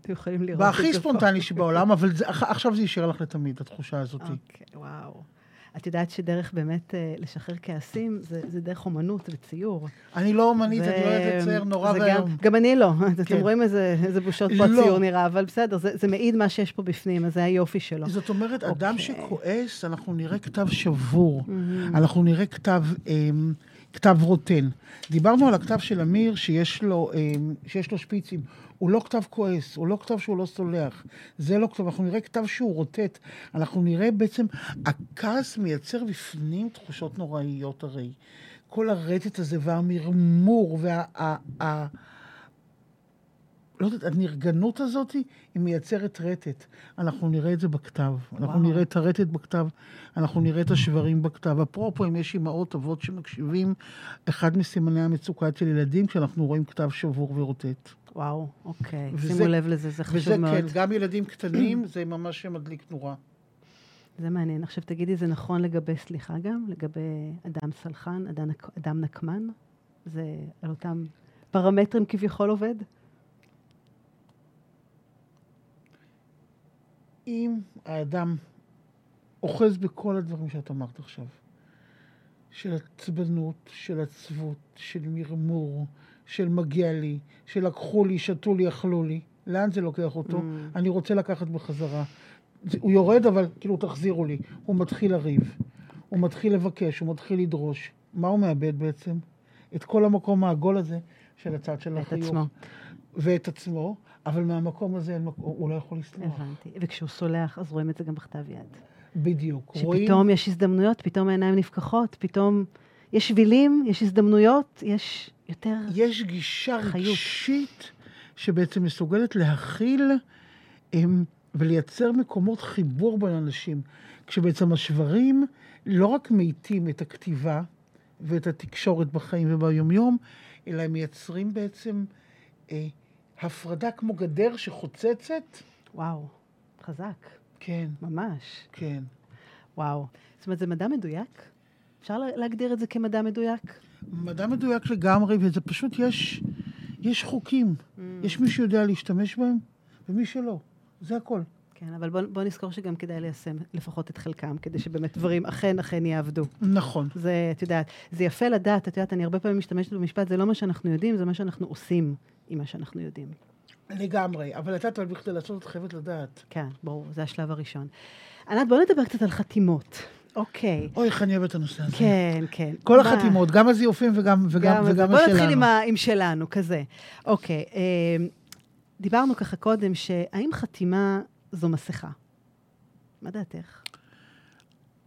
אתם יכולים לראות את זה והכי פה. ספונטני שבעולם, אבל זה, עכשיו זה יישאר לך לתמיד, התחושה הזאת. אוקיי, וואו. את יודעת שדרך באמת אה, לשחרר כעסים, זה, זה דרך אומנות וציור. אני לא אומנית, אני לא יודעת לצייר נורא זה גם, ואיום. גם אני לא. אתם כן. רואים איזה, איזה בושות פה לא. הציור נראה, אבל בסדר, זה, זה מעיד מה שיש פה בפנים, אז זה היופי שלו. זאת אומרת, אדם אוקיי. שכועס, אנחנו נראה כתב שבור, אנחנו נראה כתב, אמ, כתב רוטן. דיברנו על הכתב של אמיר שיש לו, אמ, שיש לו שפיצים. הוא לא כתב כועס, הוא לא כתב שהוא לא סולח. זה לא כתב, אנחנו נראה כתב שהוא רוטט. אנחנו נראה בעצם, הכעס מייצר בפנים תחושות נוראיות הרי. כל הרטט הזה והמרמור וה... לא יודעת, הנרגנות הזאת, היא מייצרת רטט. אנחנו נראה את זה בכתב. אנחנו וואו. נראה את הרטט בכתב, אנחנו נראה את השברים בכתב. אפרופו, אם יש אימהות אבות שמקשיבים, אחד מסימני המצוקה אצל ילדים, כשאנחנו רואים כתב שבור ורוטט. וואו, אוקיי. וזה- שימו לב לזה, זה חשוב וזה מאוד. כן, גם ילדים קטנים, זה ממש מדליק נורה. זה מעניין. עכשיו תגידי, זה נכון לגבי סליחה גם? לגבי אדם סלחן, אדם, אדם נקמן? זה על אותם פרמטרים כביכול עובד? אם האדם אוחז בכל הדברים שאת אמרת עכשיו, של עצבנות, של עצבות, של מרמור, של מגיע לי, של לקחו לי, שתו לי, אכלו לי, לאן זה לוקח אותו? Mm. אני רוצה לקחת בחזרה. הוא יורד, אבל כאילו, תחזירו לי. הוא מתחיל לריב, הוא מתחיל לבקש, הוא מתחיל לדרוש. מה הוא מאבד בעצם? את כל המקום העגול הזה של הצד של את החיוך. עצמו. ואת עצמו, אבל מהמקום הזה הוא לא יכול לסלוח. הבנתי. וכשהוא סולח, אז רואים את זה גם בכתב יד. בדיוק. רואים, שפתאום יש הזדמנויות, פתאום העיניים נפקחות, פתאום יש שבילים, יש הזדמנויות, יש יותר... יש גישה חיות. רגשית שבעצם מסוגלת להכיל הם, ולייצר מקומות חיבור בין אנשים. כשבעצם השברים לא רק מאיטים את הכתיבה ואת התקשורת בחיים וביומיום, אלא הם מייצרים בעצם אה, הפרדה כמו גדר שחוצצת. וואו, חזק, כן, ממש. כן. וואו. זאת אומרת, זה מדע מדויק? אפשר לה- להגדיר את זה כמדע מדויק? מדע מדויק לגמרי, וזה פשוט, יש, יש חוקים. יש מי שיודע להשתמש בהם, ומי שלא. זה הכל. כן, אבל בוא, בוא נזכור שגם כדאי ליישם לפחות את חלקם, כדי שבאמת דברים אכן אכן יעבדו. נכון. זה, את יודעת, זה יפה לדעת, את יודעת, אני הרבה פעמים משתמשת במשפט, זה לא מה שאנחנו יודעים, זה מה שאנחנו עושים עם מה שאנחנו יודעים. לגמרי. אבל את יודעת, אבל בכדי לעשות את חייבת לדעת. כן, ברור, זה השלב הראשון. ענת, בוא נדבר קצת על חתימות. אוקיי. אוי, איך אני אוהבת את הנושא הזה. כן, כן. כל מה- החתימות, גם הזיופים וגם, וגם, גם וגם בוא נתחיל השלנו. עם, ה, עם שלנו, כזה. אוקיי, אה, דיברנו ככה קודם, שהאם חתימה זו מסכה? מה דעתך?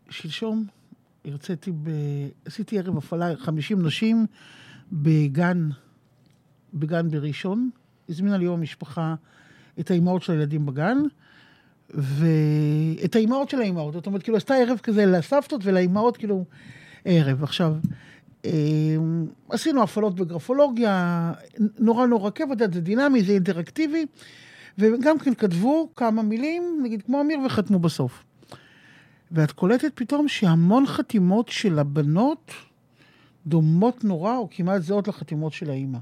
שלשום הרציתי, ב... עשיתי ערב הפעלה 50 נשים בגן, בגן בראשון. הזמינה לי יום המשפחה את האימהות של הילדים בגן, ואת האימהות של האימהות. זאת אומרת, כאילו, עשתה ערב כזה לסבתות ולאימהות, כאילו, ערב. עכשיו, אה, עשינו הפעלות בגרפולוגיה, נורא נורא כיף, את יודעת, זה דינמי, זה אינטראקטיבי, וגם כן כתבו כמה מילים, נגיד כמו אמיר, וחתמו בסוף. ואת קולטת פתאום שהמון חתימות של הבנות דומות נורא, או כמעט זהות לחתימות של האימא.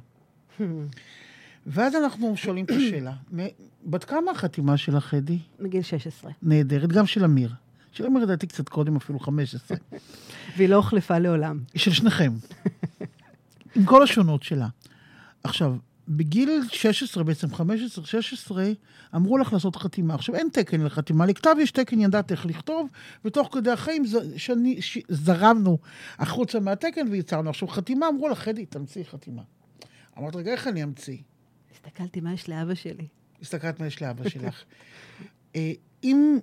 ואז אנחנו שואלים את השאלה, בת כמה החתימה של החדי? מגיל 16. נהדרת, גם של אמיר. של אמיר לדעתי קצת קודם, אפילו 15. והיא לא הוחלפה לעולם. של שניכם. עם כל השונות שלה. עכשיו, בגיל 16, בעצם 15-16, אמרו לך לעשות חתימה. עכשיו, אין תקן לחתימה. לכתב יש תקן, ידעת איך לכתוב, ותוך כדי החיים ז- שאני, ש... זרמנו החוצה מהתקן ויצרנו. עכשיו, חתימה, אמרו לך, חדי, תמציא חתימה. אמרת, רגע, איך אני אמציא? הסתכלתי מה יש לאבא שלי. הסתכלת מה יש לאבא שלך. אה, אם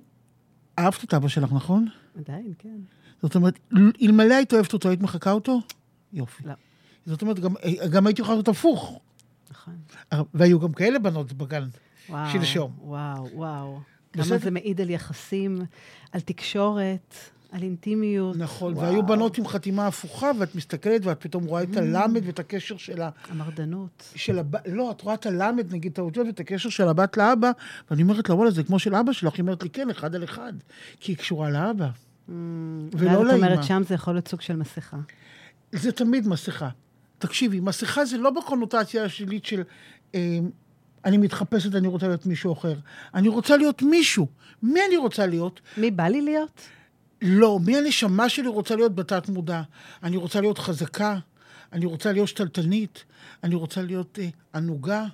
אהבת את אבא שלך, נכון? עדיין, כן. זאת אומרת, אלמלא היית אוהבת אותו, היית מחקה אותו? יופי. לא. זאת אומרת, גם, גם הייתי יכולה לעשות הפוך. נכון. והיו גם כאלה בנות בגן. שלשום. וואו, וואו. כמה. זה מעיד על יחסים, על תקשורת, על אינטימיות. נכון, וואו. והיו בנות עם חתימה הפוכה, ואת מסתכלת ואת פתאום רואה את הלמד ואת הקשר של ה... המרדנות. של הב... לא, את רואה את הלמד, נגיד, את האותיות ואת הקשר של הבת לאבא, ואני אומרת לה, וואלה, זה כמו של אבא שלך. היא אומרת לי, כן, אחד על אחד, כי היא קשורה לאבא. Mm, ולא לאמא. אומרת, שם זה יכול להיות סוג של מסכה. זה תמיד מסכה. תקשיבי, מסכה זה לא בקונוטציה השלילית של אה, אני מתחפשת, אני רוצה להיות מישהו אחר. אני רוצה להיות מישהו. מי אני רוצה להיות? מי בא לי להיות? לא, מי הנשמה שלי רוצה להיות בתת מודע? אני רוצה להיות חזקה, אני רוצה להיות שתלטנית, אני רוצה להיות אה, ענוגה,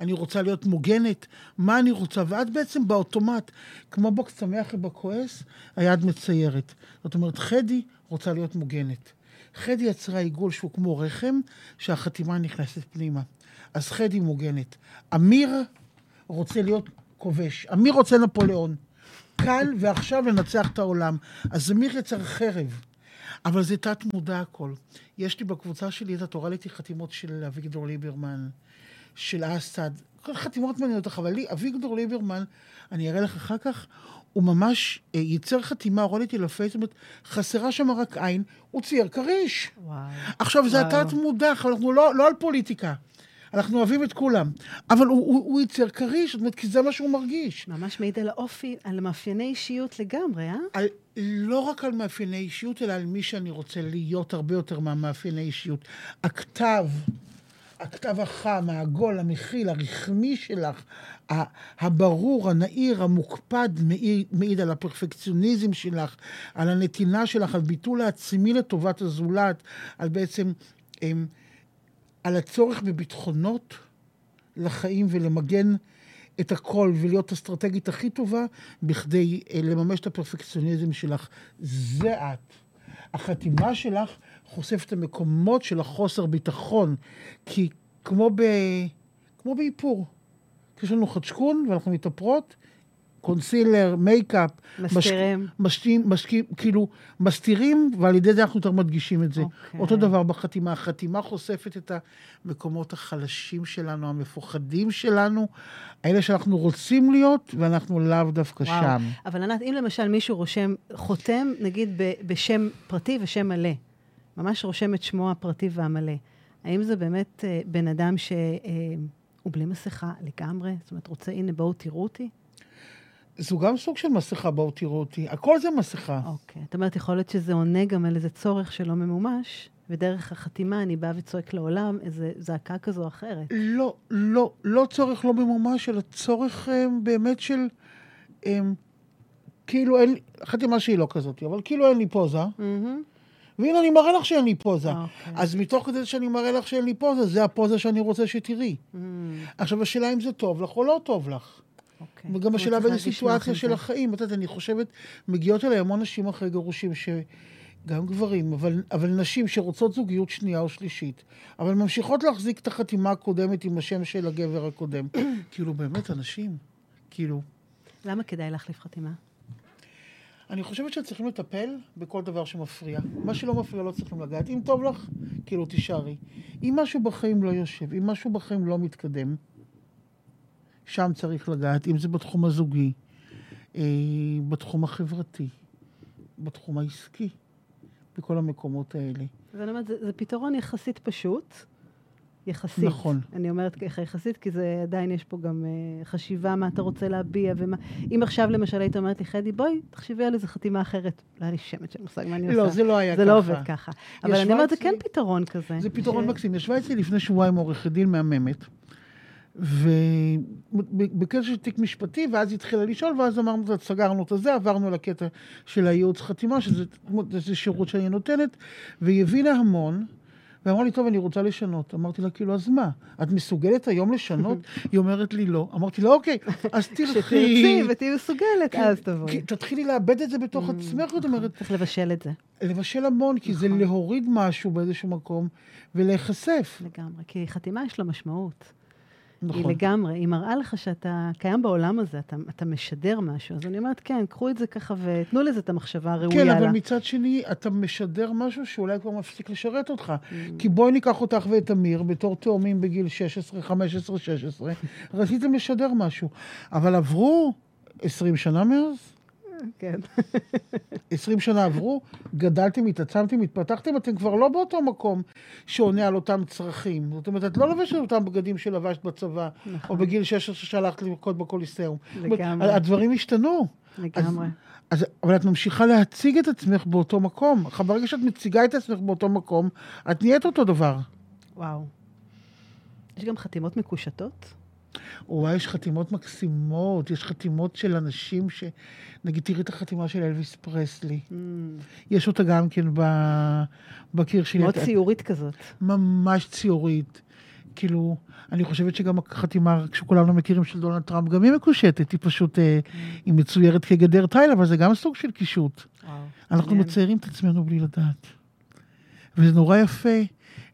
אני רוצה להיות מוגנת. מה אני רוצה? ואת בעצם באוטומט, כמו בוקס שמח ובכועס, היד מציירת. זאת אומרת, חדי רוצה להיות מוגנת. חדי יצרה עיגול שהוא כמו רחם, שהחתימה נכנסת פנימה. אז חדי מוגנת. אמיר רוצה להיות כובש. אמיר רוצה נפוליאון. קל ועכשיו לנצח את העולם. אז אמיר יצר חרב. אבל זה תת מודע הכל. יש לי בקבוצה שלי את התורה לי חתימות של אביגדור ליברמן, של אסד, כל חתימות מעניינות לך, אבל לי, אביגדור ליברמן, אני אראה לך אחר כך, הוא ממש אה, ייצר חתימה, הורד איתי לפייס, זאת אומרת, חסרה שם רק עין, הוא צייר כריש. וואו. עכשיו, זה וואו. התת מודע, אנחנו לא, לא על פוליטיקה. אנחנו אוהבים את כולם. אבל הוא, הוא, הוא ייצר כריש, זאת אומרת, כי זה מה שהוא מרגיש. ממש מעיד על האופי, על מאפייני אישיות לגמרי, אה? על, לא רק על מאפייני אישיות, אלא על מי שאני רוצה להיות הרבה יותר מהמאפייני אישיות. הכתב, הכתב החם, העגול, המכיל, הרחמי שלך, הברור, הנהיר, המוקפד, מעיד, מעיד על הפרפקציוניזם שלך, על הנתינה שלך, על ביטול העצמי לטובת הזולת, על בעצם, אמ, על הצורך בביטחונות לחיים ולמגן את הכל ולהיות האסטרטגית הכי טובה בכדי אה, לממש את הפרפקציוניזם שלך. זה את. החתימה שלך חושפת את המקומות של החוסר ביטחון, כי כמו, ב... כמו באיפור, יש לנו חדשקון ואנחנו מתאפרות, concealer, makeup, מסתירים. משקיעים, משקיעים, כאילו, מסתירים, ועל ידי זה אנחנו יותר מדגישים את זה. אוקיי. אותו דבר בחתימה. החתימה חושפת את המקומות החלשים שלנו, המפוחדים שלנו, האלה שאנחנו רוצים להיות, ואנחנו לאו דווקא וואו. שם. אבל ענת, אם למשל מישהו רושם, חותם, נגיד, ב- בשם פרטי ושם מלא, ממש רושם את שמו הפרטי והמלא, האם זה באמת אה, בן אדם שהוא אה, בלי מסכה לגמרי? זאת אומרת, רוצה, הנה, בואו תראו אותי? זו גם סוג של מסכה, בואו תראו אותי. הכל זה מסכה. אוקיי. זאת אומרת, יכול להיות שזה עונה גם על איזה צורך שלא ממומש, ודרך החתימה אני באה וצועק לעולם איזו זעקה כזו או אחרת. לא, לא, לא צורך לא ממומש, אלא צורך אה, באמת של... אה, כאילו אין חתימה שהיא לא כזאת, אבל כאילו אין לי פוזה, מהמם. והנה אני מראה לך שאין לי פוזה. אוקיי. אז מתוך כדי שאני מראה לך שאין לי פוזה, זה הפוזה שאני רוצה שתראי. מהמם. עכשיו, השאלה אם זה טוב לך או לא טוב לך. אוקיי. וגם זאת השאלה באיזה נוח סיטואציה של. החיים. את יודעת, אני חושבת, מגיעות אליי המון נשים אחרי גירושים, ש... גם גברים, אבל, אבל נשים שרוצות זוגיות שנייה או שלישית, אבל ממשיכות להחזיק את החתימה הקודמת עם השם של הגבר הקודם. כאילו, באמת, אנשים, כאילו... למה כדאי להחליף חתימה? אני חושבת שצריכים לטפל בכל דבר שמפריע. מה שלא מפריע לא צריכים לגעת. אם טוב לך, כאילו תישארי. אם משהו בחיים לא יושב, אם משהו בחיים לא מתקדם, שם צריך לגעת, אם זה בתחום הזוגי, אה, בתחום החברתי, בתחום העסקי, בכל המקומות האלה. אז אני אומרת, זה, זה פתרון יחסית פשוט. יחסית. נכון. אני אומרת ככה יחסית, כי זה עדיין יש פה גם uh, חשיבה מה אתה רוצה להביע ומה... אם עכשיו למשל היית אומרת לי, חדי, בואי, תחשבי על איזה חתימה אחרת. לא היה לי שמץ של מושג מה אני עושה. לא, זה לא היה זה ככה. לא עובד ככה. אבל אני אומרת, זה כן פתרון כזה. זה פתרון ש- מקסים. ישבה אצלי לפני שבועיים עורכת דין מהממת, ובקטע של תיק משפטי, ואז היא התחילה לשאול, ואז אמרנו, "טוב, סגרנו את הזה, עברנו לקטע של הייעוץ חתימה, שזה זה שירות שאני נותנת, והיא הבינה המון. ואמרה לי, טוב, אני רוצה לשנות. אמרתי לה, כאילו, אז מה? את מסוגלת היום לשנות? היא אומרת לי, לא. אמרתי לה, אוקיי, אז תלכי. כשתרצי ותהיי מסוגלת, כן, אז תבואי. תתחילי לאבד את זה בתוך עצמך, זאת אומרת, צריך לבשל את זה, לבשל המון, כי זה להוריד משהו באיזשהו מקום ולהיחשף. לגמרי. כי חתימה יש לה משמעות. נכון. היא לגמרי, היא מראה לך שאתה קיים בעולם הזה, אתה, אתה משדר משהו. אז אני אומרת, כן, קחו את זה ככה ותנו לזה את המחשבה הראויה כן, לה. אבל מצד שני, אתה משדר משהו שאולי כבר מפסיק לשרת אותך. Mm. כי בואי ניקח אותך ואת אמיר בתור תאומים בגיל 16, 15, 16, רציתם לשדר משהו. אבל עברו 20 שנה מאז, כן. 20 שנה עברו, גדלתם, התעצמתם, התפתחתם, אתם כבר לא באותו מקום שעונה על אותם צרכים. זאת אומרת, את לא לובשת אותם בגדים שלבשת בצבא, או בגיל 16 שהלכת לרקוד בקוליסאום. לגמרי. הדברים השתנו. לגמרי. אז, אבל את ממשיכה להציג את עצמך באותו מקום. ברגע שאת מציגה את עצמך באותו מקום, את נהיית אותו דבר. וואו. יש גם חתימות מקושטות? וואי, יש חתימות מקסימות, יש חתימות של אנשים ש... נגיד, תראי את החתימה של אלוויס פרסלי. Mm, יש אותה גם כן ב... בקיר שלי. מאוד את- ציורית כזאת. ממש ציורית. כאילו, אני חושבת שגם החתימה שכולנו מכירים של דונלד טראמפ, גם היא מקושטת, היא פשוט, אה, היא מצוירת כגדר תיל, אבל זה גם סוג של קישוט. וואו. אנחנו. מציירים את עצמנו בלי לדעת. וזה נורא יפה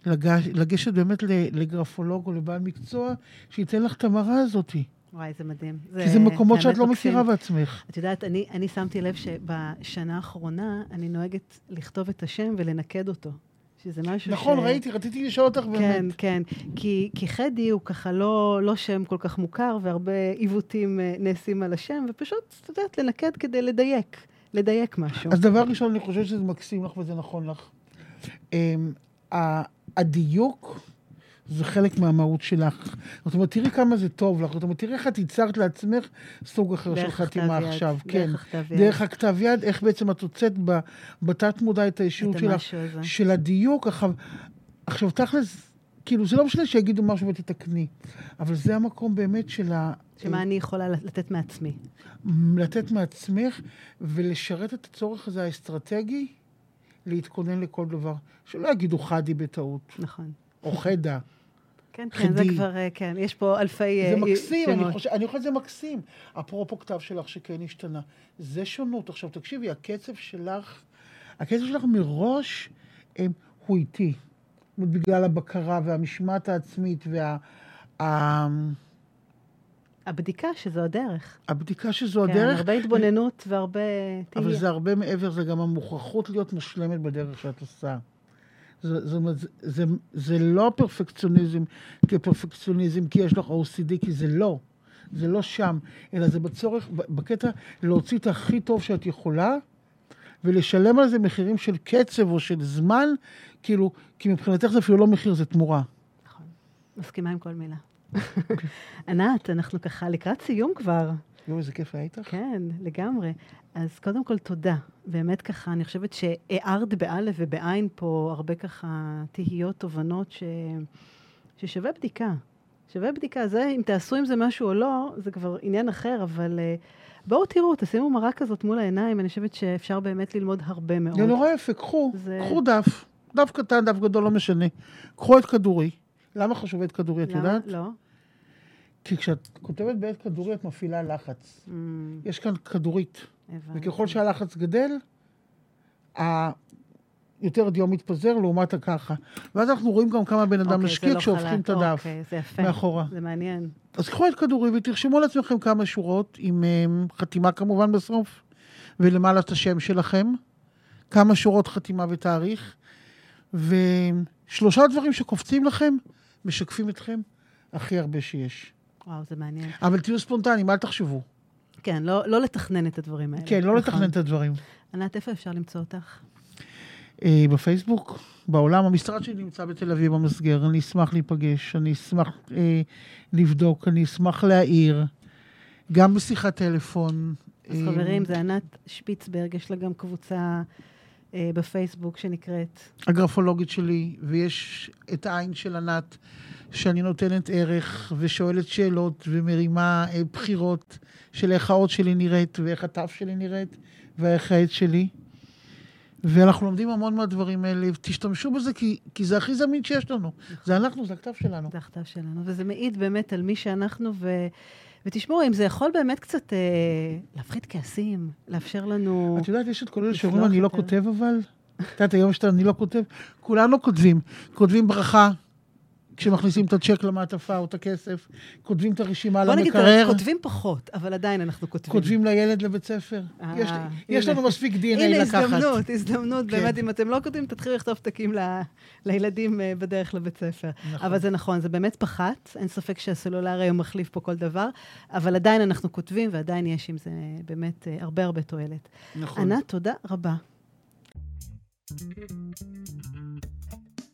לגש, לגשת באמת לגרפולוג או לבעל מקצוע, שייתן לך את המראה הזאת. וואי, זה מדהים. כי זה מקומות שאת לא מקסים. מכירה בעצמך. את יודעת, אני, אני שמתי לב שבשנה האחרונה אני נוהגת לכתוב את השם ולנקד אותו. שזה משהו נכון, ש... ראיתי, רציתי לשאול אותך כן, באמת. כן. כי, כי חדי הוא ככה לא, לא שם כל כך מוכר, והרבה עיוותים אה, נעשים על השם, ופשוט, את יודעת, לנקד כדי לדייק, לדייק משהו. אז דבר ראשון, אני חושב שזה מקסים לך וזה נכון לך. אמ, ה- הדיוק זה חלק מהמהות שלך. זאת אומרת, תראי כמה זה טוב לך. זאת אומרת, תראי איך את ייצרת לעצמך סוג אחר של חתימה יד, עכשיו. דרך כן. הכתב יד. דרך הכתב יד, איך בעצם את הוצאת בתת מודע את האישיות שלך. של הדיוק. עכשיו, עכשיו, תכלס, כאילו, זה לא משנה שיגידו משהו ותתקני, אבל זה המקום באמת של ה... שמה אני יכולה לתת מעצמי. לתת מעצמך ולשרת את הצורך הזה האסטרטגי להתכונן לכל דבר. שלא יגידו חדי בטעות, נכון. או חדה. כן, כן, זה חדי. כבר, אה, כן, יש פה אלפי זה אה, מקסים, אני. חושב, אני חושב שזה מקסים. אפרופו כתב שלך שכן השתנה. זה שונות. עכשיו, תקשיבי, הקצב שלך, הקצב שלך מראש הם, הוא איטי. בגלל הבקרה והמשמעת העצמית וה... הבדיקה שזו הדרך. הבדיקה שזו כן, הדרך, הרבה התבוננות והרבה אבל תהייה. זה הרבה מעבר, זה גם המוכרחות להיות מושלמת בדרך שאת עושה. זה, אומרת, זה, זה, זה לא פרפקציוניזם כפרפקציוניזם כי יש לך OCD, כי זה לא. זה לא שם, אלא זה בצורך, בקטע להוציא את הכי טוב שאת יכולה, ולשלם על זה מחירים של קצב או של זמן, כאילו, כי מבחינתך זה אפילו לא מחיר, זה תמורה. נכון. מסכימה עם כל מילה. ענת, אנחנו ככה לקראת סיום כבר. יואו, איזה כיף היה איתך. כן, לגמרי. אז קודם כל, תודה. באמת ככה, אני חושבת שהארת באלף ובעין פה הרבה ככה תהיות, תובנות ש... ששווה בדיקה. שווה בדיקה. זה, אם תעשו עם זה משהו או לא, זה כבר עניין אחר, אבל uh, בואו תראו, תשימו מראה כזאת מול העיניים, אני חושבת שאפשר באמת ללמוד הרבה מאוד. זה נורא יפה, קחו, זה- קחו דף, דף קטן, דף גדול, לא משנה. קחו את כדורי. למה חשוב את כדורי, את? יודעת? לא. כי כשאת כותבת בעת כדורי, את מפעילה לחץ. Mm, יש כאן כדורית, הבנתי. וככל שהלחץ גדל, ה... יותר דיו מתפזר לעומת הככה. ואז אנחנו רואים גם כמה בן אדם אוקיי, משקיע לא כשהופכים חלק. את הדף אוקיי, זה יפה. מאחורה. זה מעניין. אז קחו את כדורי ותרשמו לעצמכם כמה שורות, עם um, חתימה כמובן בסוף, ולמעלה את השם שלכם, כמה שורות חתימה ותאריך, ושלושה דברים שקופצים לכם, משקפים אתכם הכי הרבה שיש. וואו, זה מעניין. אבל תהיו ספונטניים, אל תחשבו. כן, לא, לא לתכנן את הדברים האלה. כן, לא נכון. לתכנן את הדברים. ענת, איפה אפשר למצוא אותך? אה, בפייסבוק, בעולם, המשרד שלי נמצא בתל אביב במסגר, אני אשמח להיפגש, אני אשמח אה, לבדוק, אני אשמח להעיר, גם בשיחת טלפון. אז אה, חברים, זה ענת שפיצברג, יש לה גם קבוצה בפייסבוק שנקראת... הגרפולוגית שלי, ויש את העין של ענת, שאני נותנת ערך ושואלת שאלות ומרימה אה, בחירות של איך האות שלי נראית ואיך התף שלי נראית ואיך העט שלי. ואנחנו לומדים המון מהדברים האלה, תשתמשו בזה כי, כי זה הכי זמין שיש לנו. זה אנחנו, זה הכתב שלנו. זה הכתב שלנו, וזה מעיד באמת על מי שאנחנו, ו... ותשמעו, אם זה יכול באמת קצת אה, להפחית כעסים, לאפשר לנו... את יודעת, יש את כל אלה שאומרים, אני לא יותר." כותב אבל. את יודעת, היום שאתה אני לא כותב, כולנו כותבים. כותבים ברכה, כשמכניסים את הצ'ק למעטפה או את הכסף, כותבים את הרשימה בוא נגיד, למקרר, כותבים פחות, אבל עדיין אנחנו כותבים. כותבים לילד לבית ספר. אה, יש- יש הנה. לנו מספיק הנה לקחת. הזדמנות, הזדמנות, כן. באמת, אם אתם לא כותבים, תתחילו לכתוב פתקים ל- לילדים אה, בדרך לבית ספר. נכון. אבל זה נכון, זה באמת פחת, אין ספק שהסלולרי היום מחליף פה כל דבר, אבל עדיין אנחנו כותבים, ועדיין יש עם זה באמת אה, הרבה הרבה תועלת. נכון. ענת, תודה רבה.